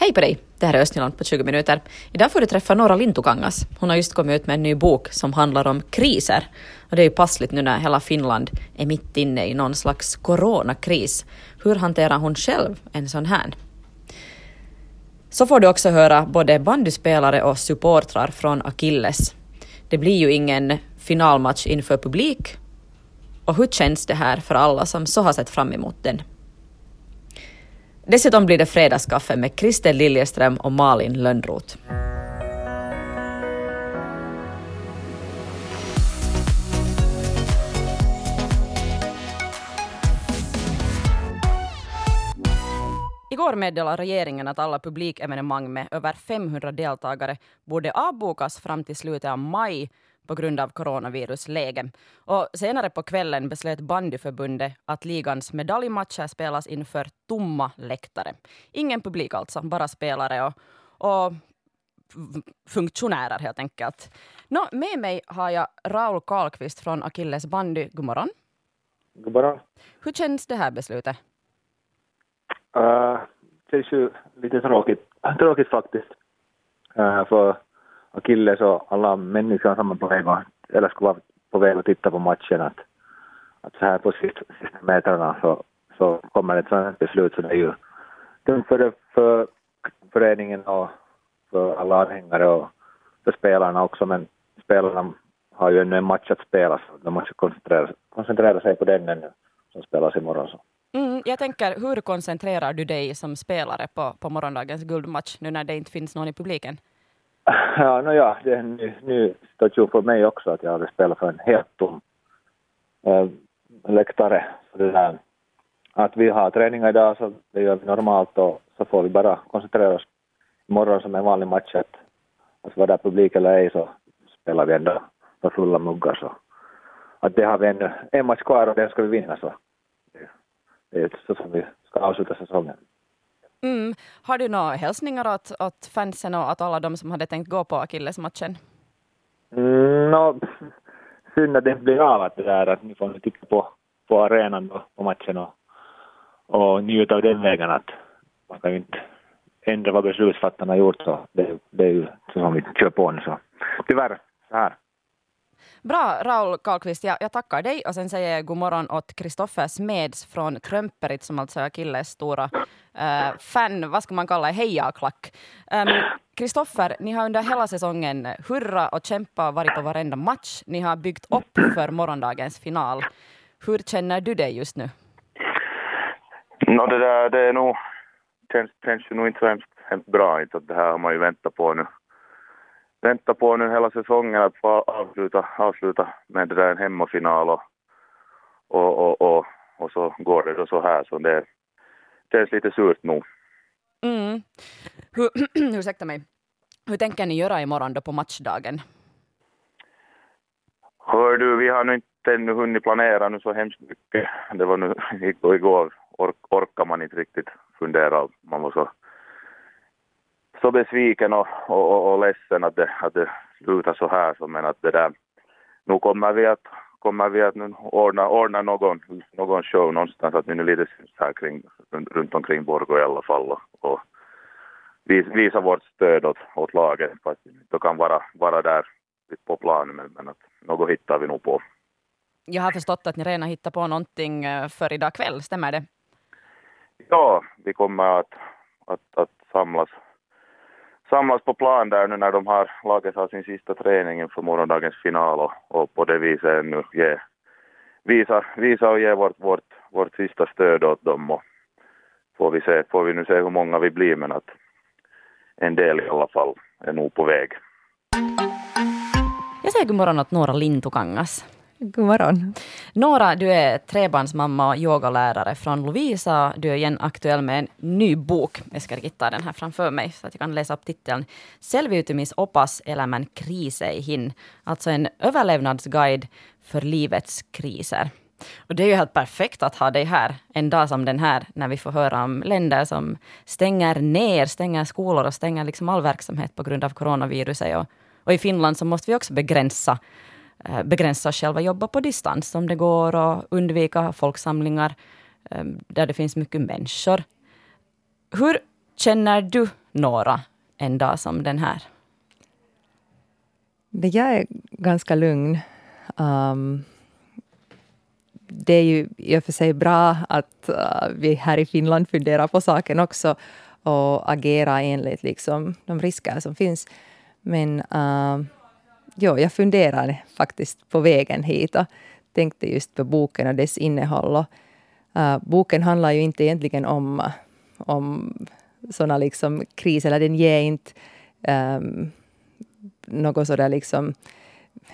Hej på dig! Det här är Östnyland på 20 minuter. Idag får du träffa Nora Lintukangas. Hon har just kommit ut med en ny bok som handlar om kriser. Och det är ju passligt nu när hela Finland är mitt inne i någon slags coronakris. Hur hanterar hon själv en sån här? Så får du också höra både bandyspelare och supportrar från Akilles. Det blir ju ingen finalmatch inför publik. Och hur känns det här för alla som så har sett fram emot den? Dessutom blir det fredagskaffe med Kristel Liljeström och Malin Lönnroth. Igår meddelade regeringen att alla publikevenemang med över 500 deltagare borde avbokas fram till slutet av maj på grund av coronavirusläge. Och senare på kvällen beslöt bandyförbundet att ligans medaljmatcher spelas inför tomma läktare. Ingen publik alltså, bara spelare och, och funktionärer helt enkelt. Nå, med mig har jag Raul Karlqvist från Akilles bandy. God morgon. God morgon. Hur känns det här beslutet? Uh, det känns ju lite tråkigt, tråkigt faktiskt. Uh, för Akilles och alla människor som är på väg att, eller skulle vara på väg att titta på matchen att, att så här på sista, sista metrarna så, så kommer ett sådant beslut så det är ju dumt för, för föreningen och för alla anhängare och för spelarna också men spelarna har ju ännu en match att spela så de måste koncentrera, koncentrera sig på den ännu som spelas imorgon. Så. Mm, jag tänker, hur koncentrerar du dig som spelare på, på morgondagens guldmatch nu när det inte finns någon i publiken? Ja, no, ja, det är en ny, ny situation för mig också att jag hade spelat för en helt tom äh, läktare. Så det där, att vi har träning idag så det gör vi normalt och så får vi bara koncentrera oss imorgon som en vanlig match att, att vara där publik eller ej så spelar vi ändå för fulla muggar så att det har vi ännu en match kvar och den ska vi vinna så det, det är så som vi ska avsluta säsongen. Mm. Har du några hälsningar åt, åt fansen och åt alla de som hade tänkt gå på Akilles-matchen? Mm, no, synd att det inte blir av att det där att ni får titta på, på arenan då, på matchen och, och njuta av den vägen att man kan ju inte ändra vad beslutsfattarna gjort så det, det är ju så som vi kör på nu så tyvärr så här. Bra, Raul Karlqvist. Jag, jag tackar dig och sen säger jag god morgon åt Kristoffer Smeds från Krömperit som alltså är Killes stora uh, fan, vad ska man kalla det, hejaklack. Kristoffer, ehm, um, ni har under hela säsongen hurra och kämpa och varit på varenda match. Ni har byggt upp för morgondagens final. Hur känner du dig just nu? No, det, där, det är nog, känns, känns ju nog inte så hemskt, hemskt bra. Inte, att det här har man ju väntat på nu väntat på nu hela säsongen att få avsluta, avsluta med det där en hemmafinal och, och, och, och, och så går det då så här så det känns lite surt nog. Mm. Hur, ursäkta mig. Hur tänker ni göra imorgon då på matchdagen? Hör du, vi har nu inte ännu hunnit planera nu så hemskt mycket. Det var nu igår, ork, orkar man inte riktigt fundera. Man var så så besviken och, och, och, och ledsen att det, att det slutar så här. Så, men att det där, nu kommer vi att, kommer vi att nu ordna, ordna någon, någon show någonstans, att vi nu lite syns här kring, runt omkring Borgå i alla fall och, och visa vårt stöd åt, åt laget, fast vi kan vara, vara där på planen, men, men att något hittar vi nog på. Jag har förstått att ni redan hittar på någonting eh, för idag kväll, stämmer det? Ja, vi kommer att, att, att samlas samlas på plan där nu när de har, laget har sin sista träning inför morgondagens final och, och på det viset nu ge, visa, visa och ge vårt, vårt, vårt sista stöd åt dem och får vi, se, får vi nu se hur många vi blir men att en del i alla fall är nog på väg. Jag säger god morgon åt Nora Lintukangas. God morgon. Nora, du är trebarnsmamma och yogalärare från Lovisa. Du är igen aktuell med en ny bok. Jag ska hitta den här framför mig så att jag kan läsa upp titeln. Selviytymisopas elämän kriseihin. Alltså en överlevnadsguide för livets kriser. Och det är ju helt perfekt att ha dig här en dag som den här, när vi får höra om länder som stänger ner, stänger skolor och stänger liksom all verksamhet på grund av coronaviruset. Och, och i Finland så måste vi också begränsa Eh, begränsa oss själva jobba på distans om det går och undvika folksamlingar eh, där det finns mycket människor. Hur känner du några en dag som den här? Jag är ganska lugn. Um, det är ju i och för sig bra att uh, vi här i Finland funderar på saken också och agerar enligt liksom, de risker som finns. Men uh, jo, jag funderade faktiskt på vägen hit och tänkte just på boken och dess innehåll. Och, uh, boken handlar ju inte egentligen om, om sådana liksom kriser, eller den ger inte um, något sådär liksom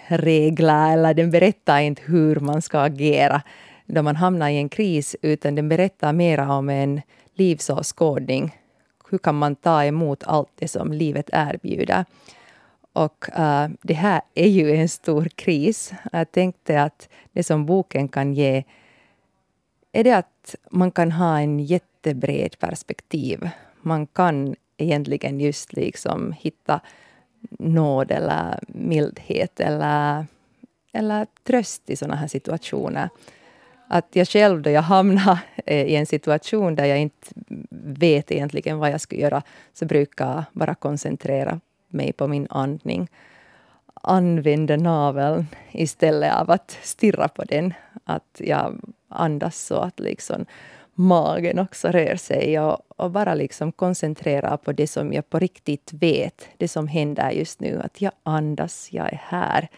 regler eller den berättar inte hur man ska agera då man hamnar i en kris, utan den berättar mera om en livsåskådning. Hur kan man ta emot allt det som livet erbjuder? Och uh, det här är ju en stor kris. Jag tänkte att det som boken kan ge är det att man kan ha en jättebred perspektiv. Man kan egentligen just liksom hitta nåd eller mildhet eller, eller tröst i sådana här situationer. Att jag själv då jag hamnar eh, i en situation där jag inte vet egentligen vad jag ska göra, så brukar jag bara koncentrera mig på min andning. Använda naveln istället av att stirra på den. Att jag andas så att liksom magen också rör sig och, och, bara liksom koncentrera på det som jag på riktigt vet, det som händer just nu. Att jag andas, jag är här.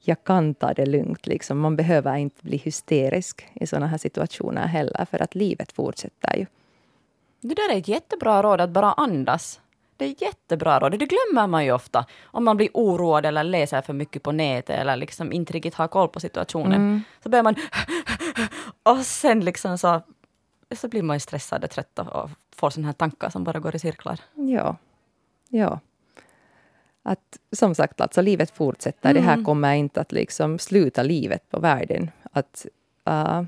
Jag kan ta det lugnt. Liksom. Man behöver inte bli hysterisk i såna här situationer heller, för att livet fortsätter ju. Det där är ett jättebra råd, att bara andas. Det är jättebra råd. Det glömmer man ju ofta. Om man blir oroad eller läser för mycket på nätet eller liksom inte riktigt har koll på situationen. Mm. Så börjar man... Och sen liksom så så blir man ju stressad och trött och får sådana här tankar som bara går i cirklar. Ja. Ja. Att, som sagt, alltså livet fortsätter. Mm. Det här mm. kommer inte att liksom sluta livet på världen. Att, uh,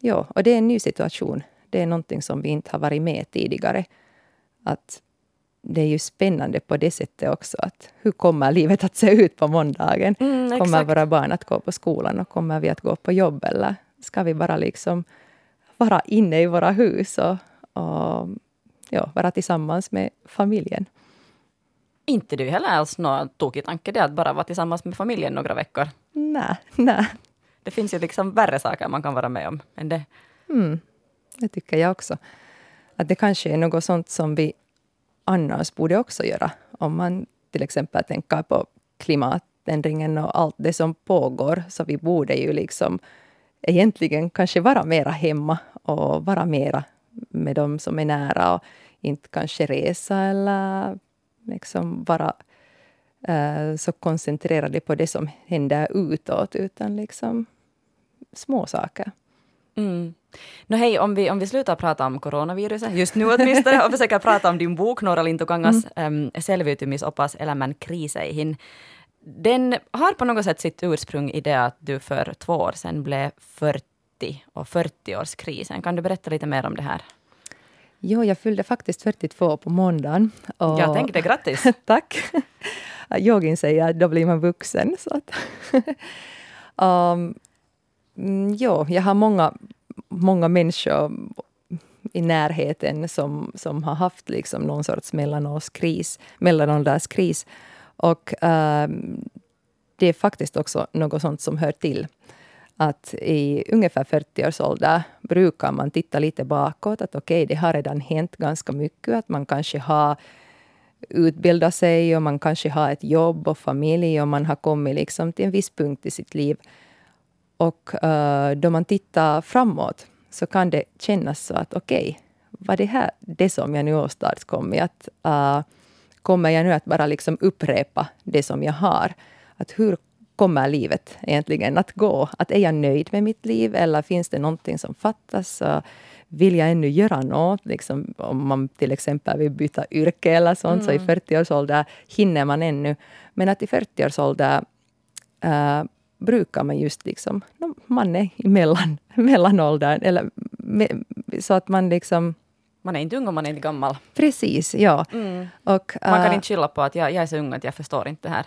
ja, och det är en ny situation. Det är någonting som vi inte har varit med tidigare. Att det är ju spännande på det sättet också. Att hur kommer livet att se ut på måndagen? Mm, kommer våra barn att gå på skolan och kommer vi att gå på jobb? Eller ska vi bara liksom vara inne i våra hus och, och ja, vara tillsammans med familjen. Inte du heller alls någon tokig tanke det att bara vara tillsammans med familjen några veckor? Nej, nej. Det finns ju liksom värre saker man kan vara med om än det. Mm, det tycker jag också. Att det kanske är något sånt som vi annars borde också göra. Om man till exempel tänker på klimatändringen och allt det som pågår, så vi borde ju liksom egentligen kanske vara mera hemma och vara mera med dem som är nära och inte kanske resa eller liksom vara eh, så koncentrerade på det som händer utåt, utan liksom små saker. Mm. No hej, om vi, om vi slutar prata om coronaviruset, just nu åtminstone, och försöker prata om din bok, Nora Lintukangas mm. um, selviytymisopas elämän kriiseihin. Den har på något sätt sitt ursprung i det att du för två år sedan blev 40 och 40-årskrisen. Kan du berätta lite mer om det här? Jo, jag fyllde faktiskt 42 på måndagen. Och jag tänkte grattis! tack! Yogin säger att då blir man vuxen. Så att um, Mm, jo, jag har många, många människor i närheten som, som har haft liksom någon sorts mellanårskris, mellanålderskris. Och uh, det är faktiskt också något sånt som hör till. Att i ungefär 40 års ålder brukar man titta lite bakåt. Att okej, okay, det har redan hänt ganska mycket. Att man kanske har utbildat sig och man kanske har ett jobb och familj och man har kommit liksom till en viss punkt i sitt liv. Och uh, då man tittar framåt så kan det kännas så att okej, okay, var det här det som jag nu åstadkommit? Att uh, kommer jag nu att bara liksom upprepa det som jag har? Att hur kommer livet egentligen att gå? Att är jag nöjd med mitt liv eller finns det någonting som fattas? vill jag ännu göra något? Liksom, om man till exempel vill byta yrke eller sånt, mm. så i 40-årsåldern hinner man ännu. Men att i 40-årsåldern äh, brukar man just liksom, man är i mellan, mellanåldern, eller så att man liksom man är inte ung och man är inte gammal. Precis, ja. Mm. Och, man kan uh, inte skylla på att jag, jag, är så ung att jag förstår inte det här.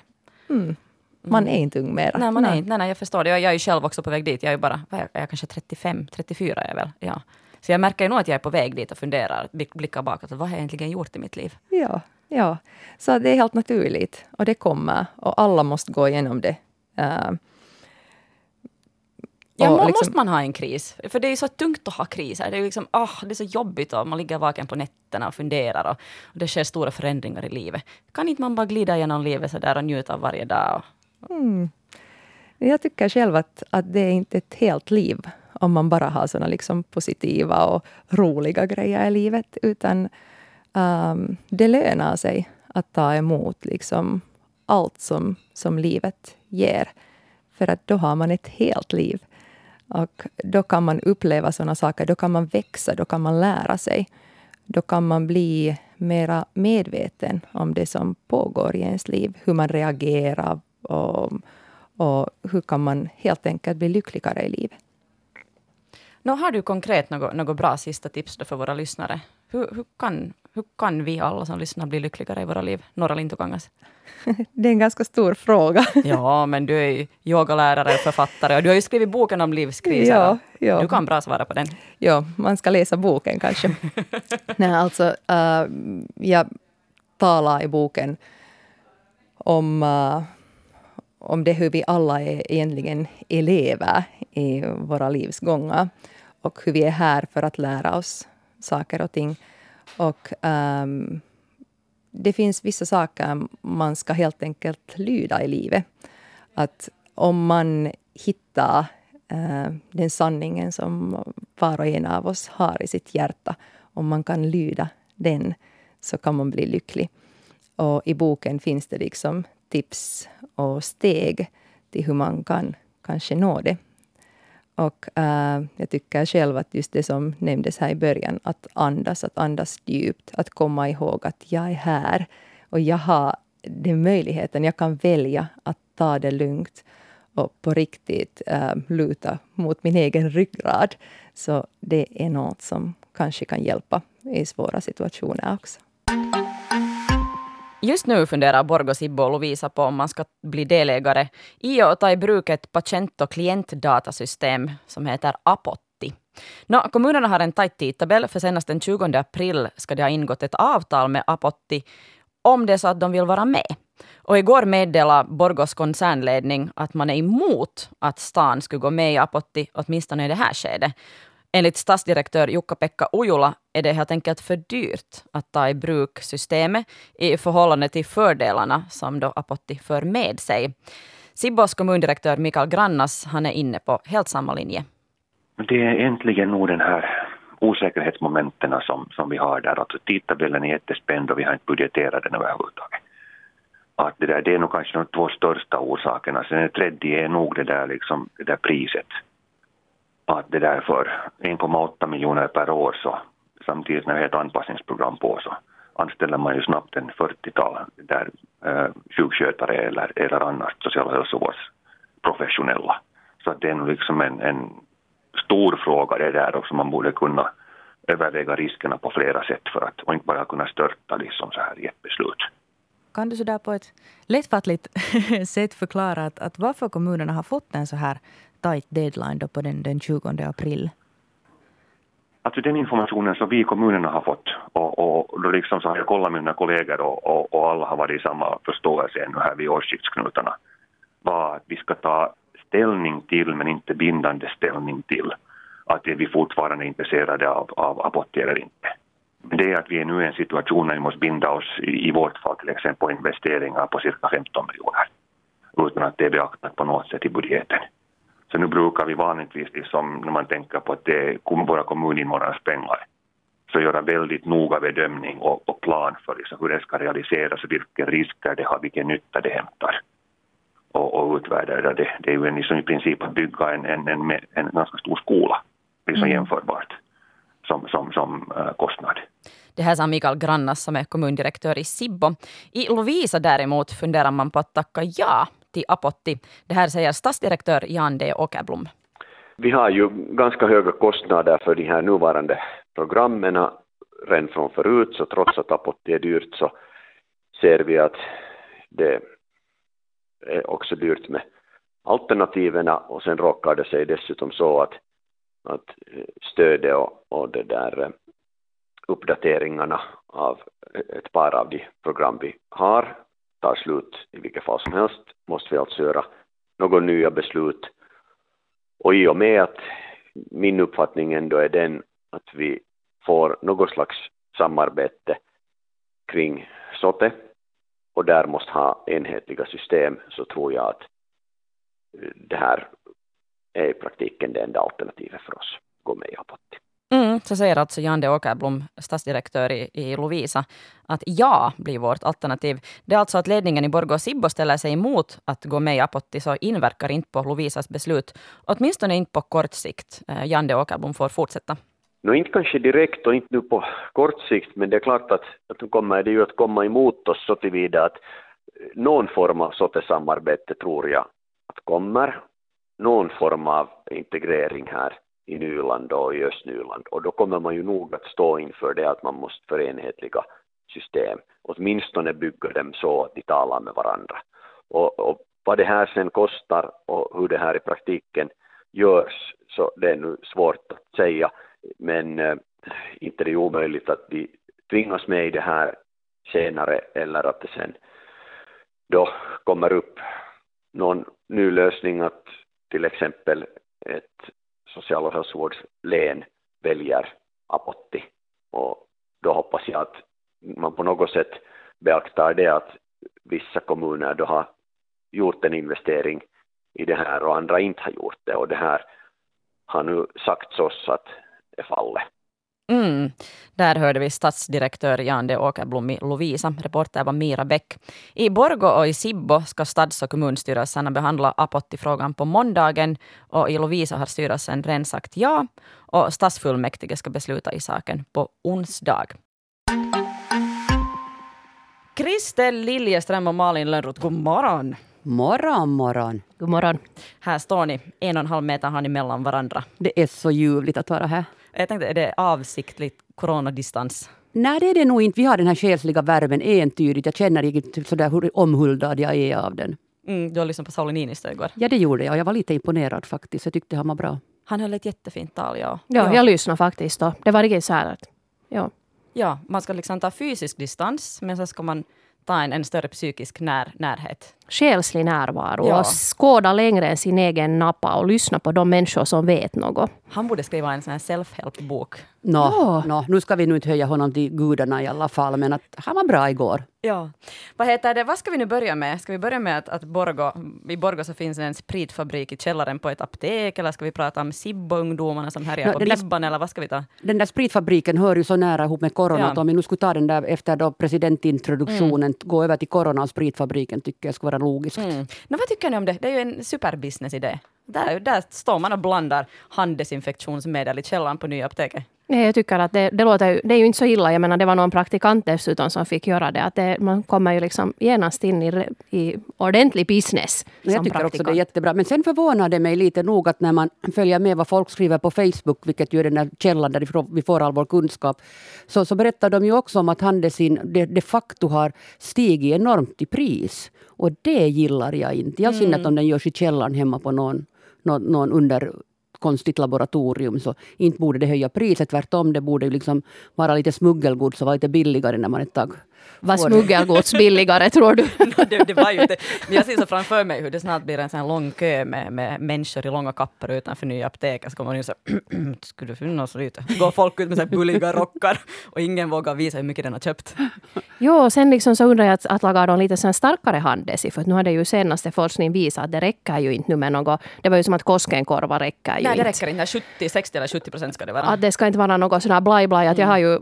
Mm. Man är inte ung mera. Nej, man nej. Är inte, nej, nej, jag förstår det. Jag, jag är ju själv också på väg dit. Jag är ju bara, vad är jag, kanske 35, 34 är jag väl. Ja. Så jag märker ju nog att jag är på väg dit och funderar, blickar bakåt, vad har jag egentligen gjort i mitt liv? Ja, ja. Så det är helt naturligt och det kommer och alla måste gå igenom det. Uh, Ja, liksom, måste man ha en kris? För det är så tungt att ha kriser. Det är, liksom, oh, det är så jobbigt och man ligger vaken på nätterna och funderar och, och det sker stora förändringar i livet. Kan inte man bara glida genom livet så där och njuta av varje dag? Och... Mm. Jag tycker själv att, att det är inte ett helt liv om man bara har såna liksom positiva och roliga grejer i livet. Utan um, det lönar sig att ta emot liksom allt som, som livet ger. För att då har man ett helt liv. Och då kan man uppleva sådana saker, då kan man växa, då kan man lära sig. Då kan man bli mera medveten om det som pågår i ens liv, hur man reagerar och, och hur kan man helt enkelt bli lyckligare i livet. Nå, har du konkret något, något bra sista tips för våra lyssnare? Hur, hur, kan, hur kan vi alla som lyssnar bli lyckligare i våra liv? Norra Lintukangas. Det är en ganska stor fråga. Ja, men du är ju yogalärare och författare och du har ju skrivit boken om livskriser. Ja, ja. Du kan bra svara på den. Ja, man ska läsa boken kanske. Nej, alltså, uh, jag talar i boken om, uh, om det hur vi alla är egentligen elever i våra livsgångar och hur vi är här för att lära oss saker och ting. Och um, det finns vissa saker man ska helt enkelt lyda i livet. Att om man hittar uh, den sanningen som var och en av oss har i sitt hjärta, om man kan lyda den, så kan man bli lycklig. Och i boken finns det liksom tips och steg till hur man kan kanske nå det. Och äh, jag tycker själv att just det som nämndes här i början, att andas, att andas djupt, att komma ihåg att jag är här och jag har den möjligheten, jag kan välja att ta det lugnt och på riktigt äh, luta mot min egen ryggrad. Så det är något som kanske kan hjälpa i svåra situationer också. Just nu funderar Borgo, Sibbo och Lovisa på om man ska bli delägare i och ta i bruk ett patient och klientdatasystem som heter Apotti. Nå, kommunerna har en tajt tidtabell, för senast den 20 april ska det ha ingått ett avtal med Apotti om det är så att de vill vara med. Och igår meddelade Borgos koncernledning att man är emot att stan skulle gå med i Apotti, åtminstone i det här skedet. Enligt stadsdirektör Jukka-Pekka Ujula är det helt enkelt för dyrt att ta i bruk systemet i förhållande till fördelarna som då Apotti för med sig. Sibbos kommundirektör Mikael Grannas han är inne på helt samma linje. Det är äntligen nog den här osäkerhetsmomenten som, som vi har där. Alltså tidtabellen är jättespänd och vi har inte budgeterat den överhuvudtaget. Att det, där, det är nog kanske de två största orsakerna. Sen det tredje är nog det där, liksom, det där priset att det där för 1,8 miljoner per år så samtidigt när vi har ett anpassningsprogram på så anställer man ju snabbt en 40-tal där eh, sjukskötare eller, eller annars sociala hälsovårdsprofessionella. Så att det är nog liksom en, en stor fråga det där också man borde kunna överväga riskerna på flera sätt för att och inte bara kunna störta liksom så här i ett beslut. Kan du så där på ett lättfattligt sätt förklara att, att varför kommunerna har fått en så här tajt deadline då på den, den 20 april? Alltså den informationen som vi i kommunerna har fått och, och då liksom så har jag kollat med mina kollegor och, och, och alla har varit i samma förståelse ännu här vid årsskiftsknutarna var att vi ska ta ställning till men inte bindande ställning till att är vi fortfarande intresserade av, av abort eller inte. Det är att vi är nu i en situation när vi måste binda oss i, i vårt fall till exempel på investeringar på cirka 15 miljoner utan att det är beaktat på något sätt i budgeten. Så nu brukar vi vanligtvis, liksom, när man tänker på att det är våra kommuninvånares pengar, så göra väldigt noga bedömning och, och plan för liksom, hur det ska realiseras och vilka risker det har, vilken nytta det hämtar. Och, och utvärdera det. Det är ju en, liksom, i princip att bygga en, en, en, en ganska stor skola, liksom mm. jämförbart, som, som, som uh, kostnad. Det här sa Mikael Grannas som är kommundirektör i Sibbo. I Lovisa däremot funderar man på att tacka ja till Apotti. Det här säger stadsdirektör Jan D. Åkerblom. Vi har ju ganska höga kostnader för de här nuvarande programmen redan från förut, så trots att Apotti är dyrt så ser vi att det är också dyrt med alternativen och sen råkar det sig dessutom så att att stödet och, och det där eh, uppdateringarna av ett par av de program vi har tar slut i vilket fall som helst måste vi alltså göra några nya beslut. Och i och med att min uppfattning ändå är den att vi får något slags samarbete kring SOTE och där måste ha enhetliga system så tror jag att eh, det här är i praktiken det enda alternativet för oss, gå med i Apotti. Mm, så säger alltså Jan de Åkerblom, stadsdirektör i, i Lovisa, att ja blir vårt alternativ. Det är alltså att ledningen i Borgå och Sibbo ställer sig emot att gå med i Apotti, så inverkar inte på Lovisas beslut. Åtminstone inte på kort sikt. Eh, Jan de Åkerblom får fortsätta. No, inte kanske direkt och inte nu på kort sikt, men det är klart att, att nu kommer det ju att komma emot oss så tillvida att eh, någon form av sådant samarbete tror jag att kommer. Någon form av integrering här i Nyland och i Östnyland. Och då kommer man ju nog att stå inför det att man måste förenhetliga system, åtminstone bygga dem så att de talar med varandra. Och, och vad det här sen kostar och hur det här i praktiken görs, så det är nu svårt att säga, men äh, inte det är omöjligt att vi tvingas med i det här senare eller att det sen då kommer upp någon ny lösning att till exempel ett social och hälsovårdslän väljer Apotti. Och då hoppas jag att man på något sätt beaktar det att vissa kommuner då har gjort en investering i det här och andra inte har gjort det och det här har nu sagts oss att är fallet. Mm. Där hörde vi stadsdirektör Jan de Åkerblom i Lovisa. Reporter var Mira Bäck. I Borgo och i Sibbo ska stads och kommunstyrelserna behandla Apotti-frågan på måndagen. Och i Lovisa har styrelsen redan sagt ja. Och stadsfullmäktige ska besluta i saken på onsdag. Kristel Liljeström och Malin Lönnroth, god morgon. Morgon, morgon. God morgon. Här står ni, en och en halv meter har ni mellan varandra. Det är så ljuvligt att vara här. Jag tänkte, är det avsiktligt coronadistans? Nej, det är det nog inte. Vi har den här själsliga värmen entydigt. Jag känner inte sådär hur omhuldad jag är av den. Mm, du har lyssnat på Sauli Niinistö igår. Ja, det gjorde jag. Jag var lite imponerad faktiskt. Jag tyckte han var bra. Han höll ett jättefint tal, ja. Ja, ja. jag lyssnade faktiskt. Då. Det var riktigt så här att, ja. Ja, man ska liksom ta fysisk distans, men så ska man ta en, en större psykisk när, närhet. Själslig närvaro ja. och skåda längre än sin egen nappa och lyssna på de människor som vet något. Han borde skriva en sån här self-help-bok. No, ja. no, nu ska vi nu inte höja honom till gudarna i alla fall, men att han var bra igår. Ja. Vad heter det, vad ska vi nu börja med? Ska vi börja med att, att Borgo, i Borgo så finns en spritfabrik i källaren på ett apotek, eller ska vi prata om Sibbo-ungdomarna som härjar no, på Bibban, eller vad ska vi ta? Den där spritfabriken hör ju så nära ihop med corona, ja. att om vi nu skulle ta den där efter då presidentintroduktionen, mm. gå över till corona och spritfabriken, tycker jag skulle vara logiskt. Mm. No, vad tycker ni om det? Det är ju en superbusinessidé. Där, där står man och blandar handdesinfektionsmedel i källaren på nya apoteket. Nej, jag tycker att det, det, låter, det är ju inte så illa. Jag menar, det var någon praktikant dessutom som fick göra det. Att det, man kommer ju liksom genast in i, i ordentlig business. Jag tycker praktikant. också det är jättebra. Men sen förvånar det mig lite nog att när man följer med vad folk skriver på Facebook, vilket ju är den där källan där vi får all vår kunskap, så, så berättar de ju också om att handelsin de, de facto har stigit enormt i pris. Och det gillar jag inte. I all synnerhet mm. om den görs i källaren hemma på någon, någon, någon under konstigt laboratorium så inte borde det höja priset. Tvärtom, det borde liksom vara lite smuggelgods och vara lite billigare när man ett tag var smuggelgods billigare tror du? det, det, var ju inte. Men jag ser så framför mig hur det snart blir en sån lång kö med, med människor i långa kappor utanför nya apoteket. Så kommer man in så skulle det finnas lite? Går folk ut med så bulliga rockar och ingen vågar visa hur mycket den har köpt. Jo, och sen liksom så undrar jag att, att lagar de lite sen starkare handdesi, för nu har det ju senaste forskning visat att det räcker ju inte nu med något. Det var ju som att Koskenkorva räcker ju Nej, inte. det räcker inte. 70, 60 eller 70 procent ska det vara. Att det ska inte vara något här blaj-blaj. Att jag har ju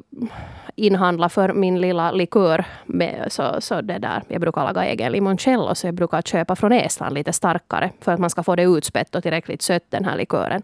inhandlat för min lilla likör. Med, så, så det där. Jag brukar laga egen limoncello, så jag brukar köpa från Estland lite starkare. För att man ska få det utspätt och tillräckligt sött, den här likören.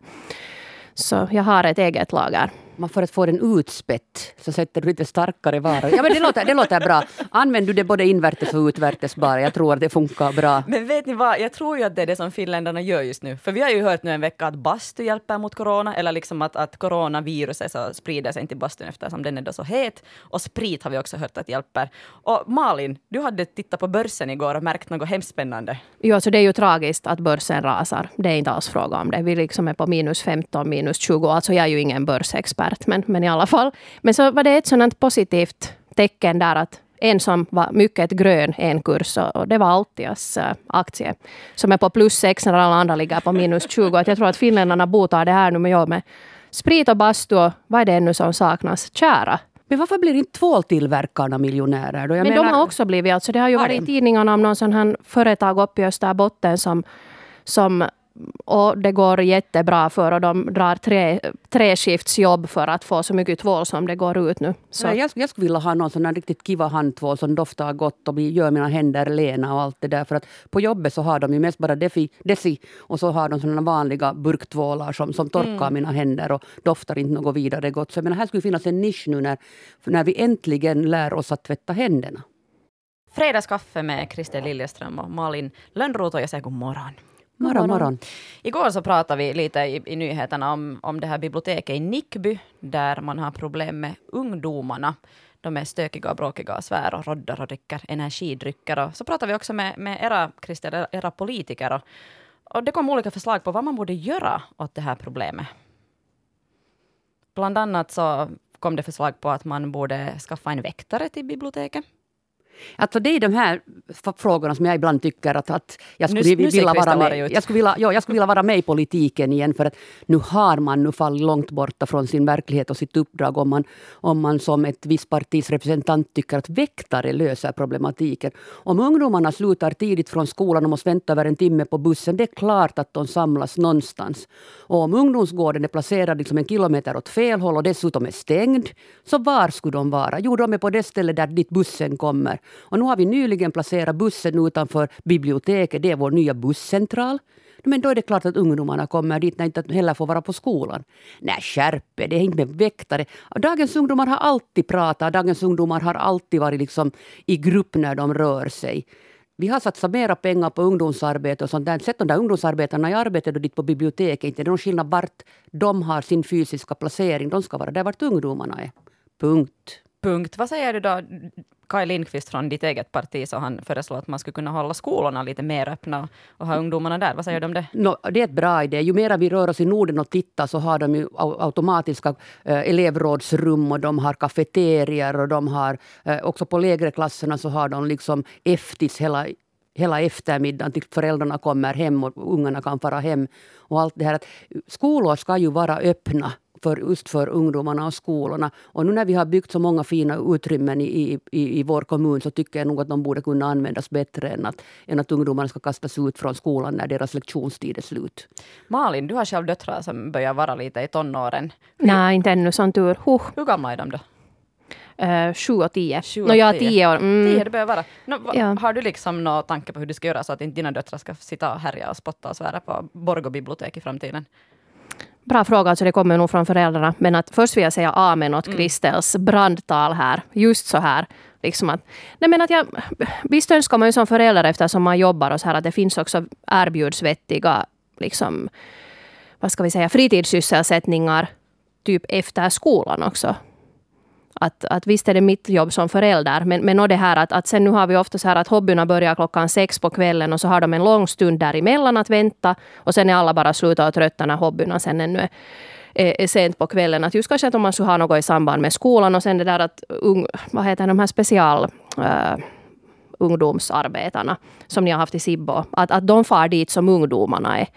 Så jag har ett eget lager. Man för att få den utspätt så sätter du lite starkare vara. Ja men det låter, det låter bra. Använder du det både invärtes och utvärtes bara. Jag tror att det funkar bra. Men vet ni vad, jag tror ju att det är det som finländarna gör just nu. För vi har ju hört nu en vecka att bastu hjälper mot corona, eller liksom att, att coronaviruset så sprider sig inte i bastun eftersom den är då så het. Och sprit har vi också hört att hjälper. Och Malin, du hade tittat på börsen igår och märkt något hemskt spännande. Jo, så det är ju tragiskt att börsen rasar. Det är inte alls fråga om det. Vi liksom är på minus 15, minus 20. Alltså jag är ju ingen börsexpert, men, men i alla fall. Men så var det ett sådant positivt tecken där att en som var mycket grön, en kurs, och det var Altias äh, aktie, som är på plus 6 när alla andra ligger på minus 20. Att jag tror att finländarna botar det här nu med, med sprit och bastu och vad är det ännu som saknas? Kära. Men varför blir inte tvåltillverkarna miljonärer? Då? Jag men menar, de har också blivit, alltså det har ju varit i tidningarna om någon sån här företag uppe i Österbotten som, som och det går jättebra för och de drar tre, treskiftsjobb för att få så mycket tvål som det går ut nu. Så. jag, jag skulle vilja ha någon sån här riktigt kiva handtvål som doftar gott och gör mina händer lena och allt det där. För att på jobbet så har de ju mest bara defi, desi och så har de såna vanliga burktvålar som, som torkar mm. mina händer och doftar inte något vidare gott. Så jag menar, här skulle finnas en nisch nu när, när vi äntligen lär oss att tvätta händerna. Fredagskaffe med Christer Liljeström och Malin Lönnroth och jag säger god morgon. Morgon, morgon. Igår så pratade vi lite i, i nyheterna om, om det här biblioteket i Nickby, där man har problem med ungdomarna. De är stökiga och bråkiga och svär och roddar och dricker energidrycker. Och så pratade vi också med, med era, Christer, era politiker. Och, och det kom olika förslag på vad man borde göra åt det här problemet. Bland annat så kom det förslag på att man borde skaffa en väktare till biblioteket. Alltså det är de här frågorna som jag ibland tycker att, att jag, skulle nu, vilja vara med, jag, skulle vilja, ja, jag skulle vilja vara med i politiken igen för att nu har man nu fallit långt borta från sin verklighet och sitt uppdrag om man, om man som ett visst partis representant tycker att väktare löser problematiken. Om ungdomarna slutar tidigt från skolan och måste vänta över en timme på bussen, det är klart att de samlas någonstans. Och om ungdomsgården är placerad liksom en kilometer åt fel håll och dessutom är stängd, så var skulle de vara? Jo, de är på det stället där dit bussen kommer. Och nu har vi nyligen placerat bussen utanför biblioteket. Det är vår nya busscentral. Men då är det klart att ungdomarna kommer dit när de inte heller får vara på skolan. Nej, skärpe det är inte med väktare. Dagens ungdomar har alltid pratat, dagens ungdomar har alltid varit liksom i grupp när de rör sig. Vi har satsat mera pengar på ungdomsarbete och sånt där. Sätt de där ungdomsarbetarna i arbete då dit på biblioteket. Inte det är någon skillnad vart de har sin fysiska placering. De ska vara där vart ungdomarna är. Punkt. Punkt. Vad säger du då? Kaj Lindqvist från ditt eget parti, så han föreslår att man skulle kunna hålla skolorna lite mer öppna och ha ungdomarna där. Vad säger du om det? No, det är ett bra idé. Ju mer vi rör oss i Norden och tittar så har de ju automatiska eh, elevrådsrum och de har kafeterier och de har eh, också på lägre klasserna så har de liksom eftis hela hela eftermiddagen tills föräldrarna kommer hem och ungarna kan fara hem. Och allt det här. Att skolor ska ju vara öppna för, just för ungdomarna och skolorna. Och nu när vi har byggt så många fina utrymmen i, i, i vår kommun så tycker jag nog att de borde kunna användas bättre än att, än att ungdomarna ska kastas ut från skolan när deras lektionstid är slut. Malin, du har själv döttrar som börjar vara lite i tonåren. Nej, inte ännu som tur. Huh. Hur gamla är de då? Uh, sju och tio. Sju och no, ja, tio år. Mm. Tio det börjar vara. No, ja. Har du liksom några tankar på hur du ska göra så att inte dina döttrar ska sitta och härja och spotta och svära på Borgå bibliotek i framtiden? Bra fråga, alltså det kommer nog från föräldrarna. Men att först vill jag säga amen åt Kristels mm. brandtal här. Just så här. Liksom att, nej men att jag, visst önskar man ju som förälder eftersom man jobbar och så här att det finns också erbjuds vettiga liksom, vad ska vi säga, fritidssysselsättningar typ efter skolan också. Att, att visst är det mitt jobb som förälder, men, men det här att, att sen nu har vi ofta så här att hobbyerna börjar klockan sex på kvällen och så har de en lång stund däremellan att vänta och sen är alla bara sluta och trötta när hobbyerna sen ännu är, är, sent på kvällen. Att just kanske att om man skulle ha något i samband med skolan och sen det där att ung, vad heter de här special uh, ungdomsarbetarna som ni har haft i Sibbo, att, att de far dit som ungdomarna är.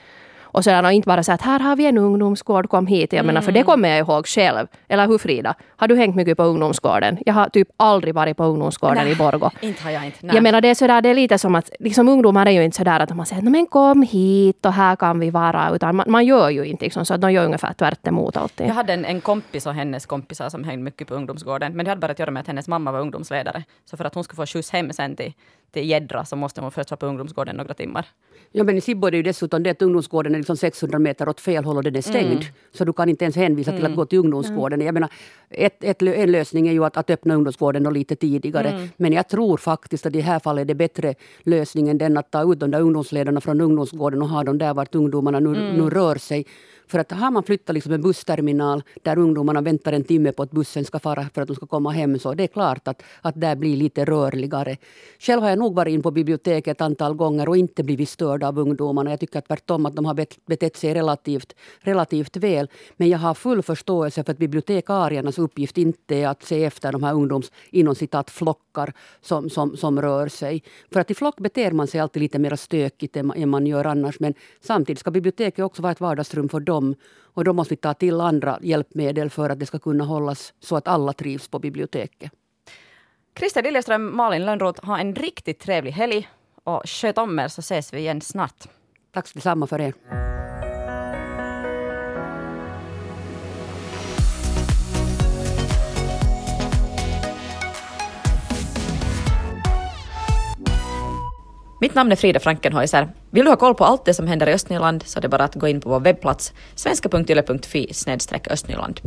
Och sedan och inte bara säga att här har vi en ungdomsgård, kom hit. Jag mm. menar, för det kommer jag ihåg själv. Eller hur Frida? Har du hängt mycket på ungdomsgården? Jag har typ aldrig varit på ungdomsgården nej, i Borgå. Inte har jag inte. Nej. Jag menar, det är, sådär, det är lite som att liksom, ungdomar är ju inte sådär att man säger men kom hit och här kan vi vara. Utan man, man gör ju inte liksom, så att de gör ungefär tvärt emot alltid. Jag hade en, en kompis och hennes kompisar som hängde mycket på ungdomsgården. Men det hade bara att göra med att hennes mamma var ungdomsledare. Så för att hon skulle få skjuts hem sen till till Gäddra så måste man först vara på ungdomsgården några timmar. Ja, men i Sibbo är det ju dessutom det att ungdomsgården är liksom 600 meter åt fel håll och den är stängd. Mm. Så du kan inte ens hänvisa till att mm. gå till ungdomsgården. Jag menar, ett, ett, en lösning är ju att, att öppna ungdomsgården lite tidigare. Mm. Men jag tror faktiskt att i det här fallet är det bättre lösning än att ta ut de där ungdomsledarna från ungdomsgården och ha dem där vart ungdomarna nu, mm. nu rör sig. För att har man flyttat liksom en bussterminal där ungdomarna väntar en timme på att bussen ska fara för att de ska komma hem så det är klart att, att där blir lite rörligare. Själv har jag nog varit in på biblioteket ett antal gånger och inte blivit störd av ungdomarna. Jag tycker tvärtom att de har betett sig relativt, relativt väl. Men jag har full förståelse för att bibliotekariernas uppgift inte är att se efter de här ungdoms inom citat flockar som, som, som rör sig. För att i flock beter man sig alltid lite mer stökigt än man gör annars. Men samtidigt ska biblioteket också vara ett vardagsrum för dem dem. Och då måste vi ta till andra hjälpmedel för att det ska kunna hållas så att alla trivs på biblioteket. Christer Liljeström, Malin Lönnroth, ha en riktigt trevlig helg och sköt om er så ses vi igen snart. Tack detsamma för er. Mitt namn är Frida Frankenhäuser. Vill du ha koll på allt det som händer i Östnyland så är det bara att gå in på vår webbplats svenska.yle.fi östnyland.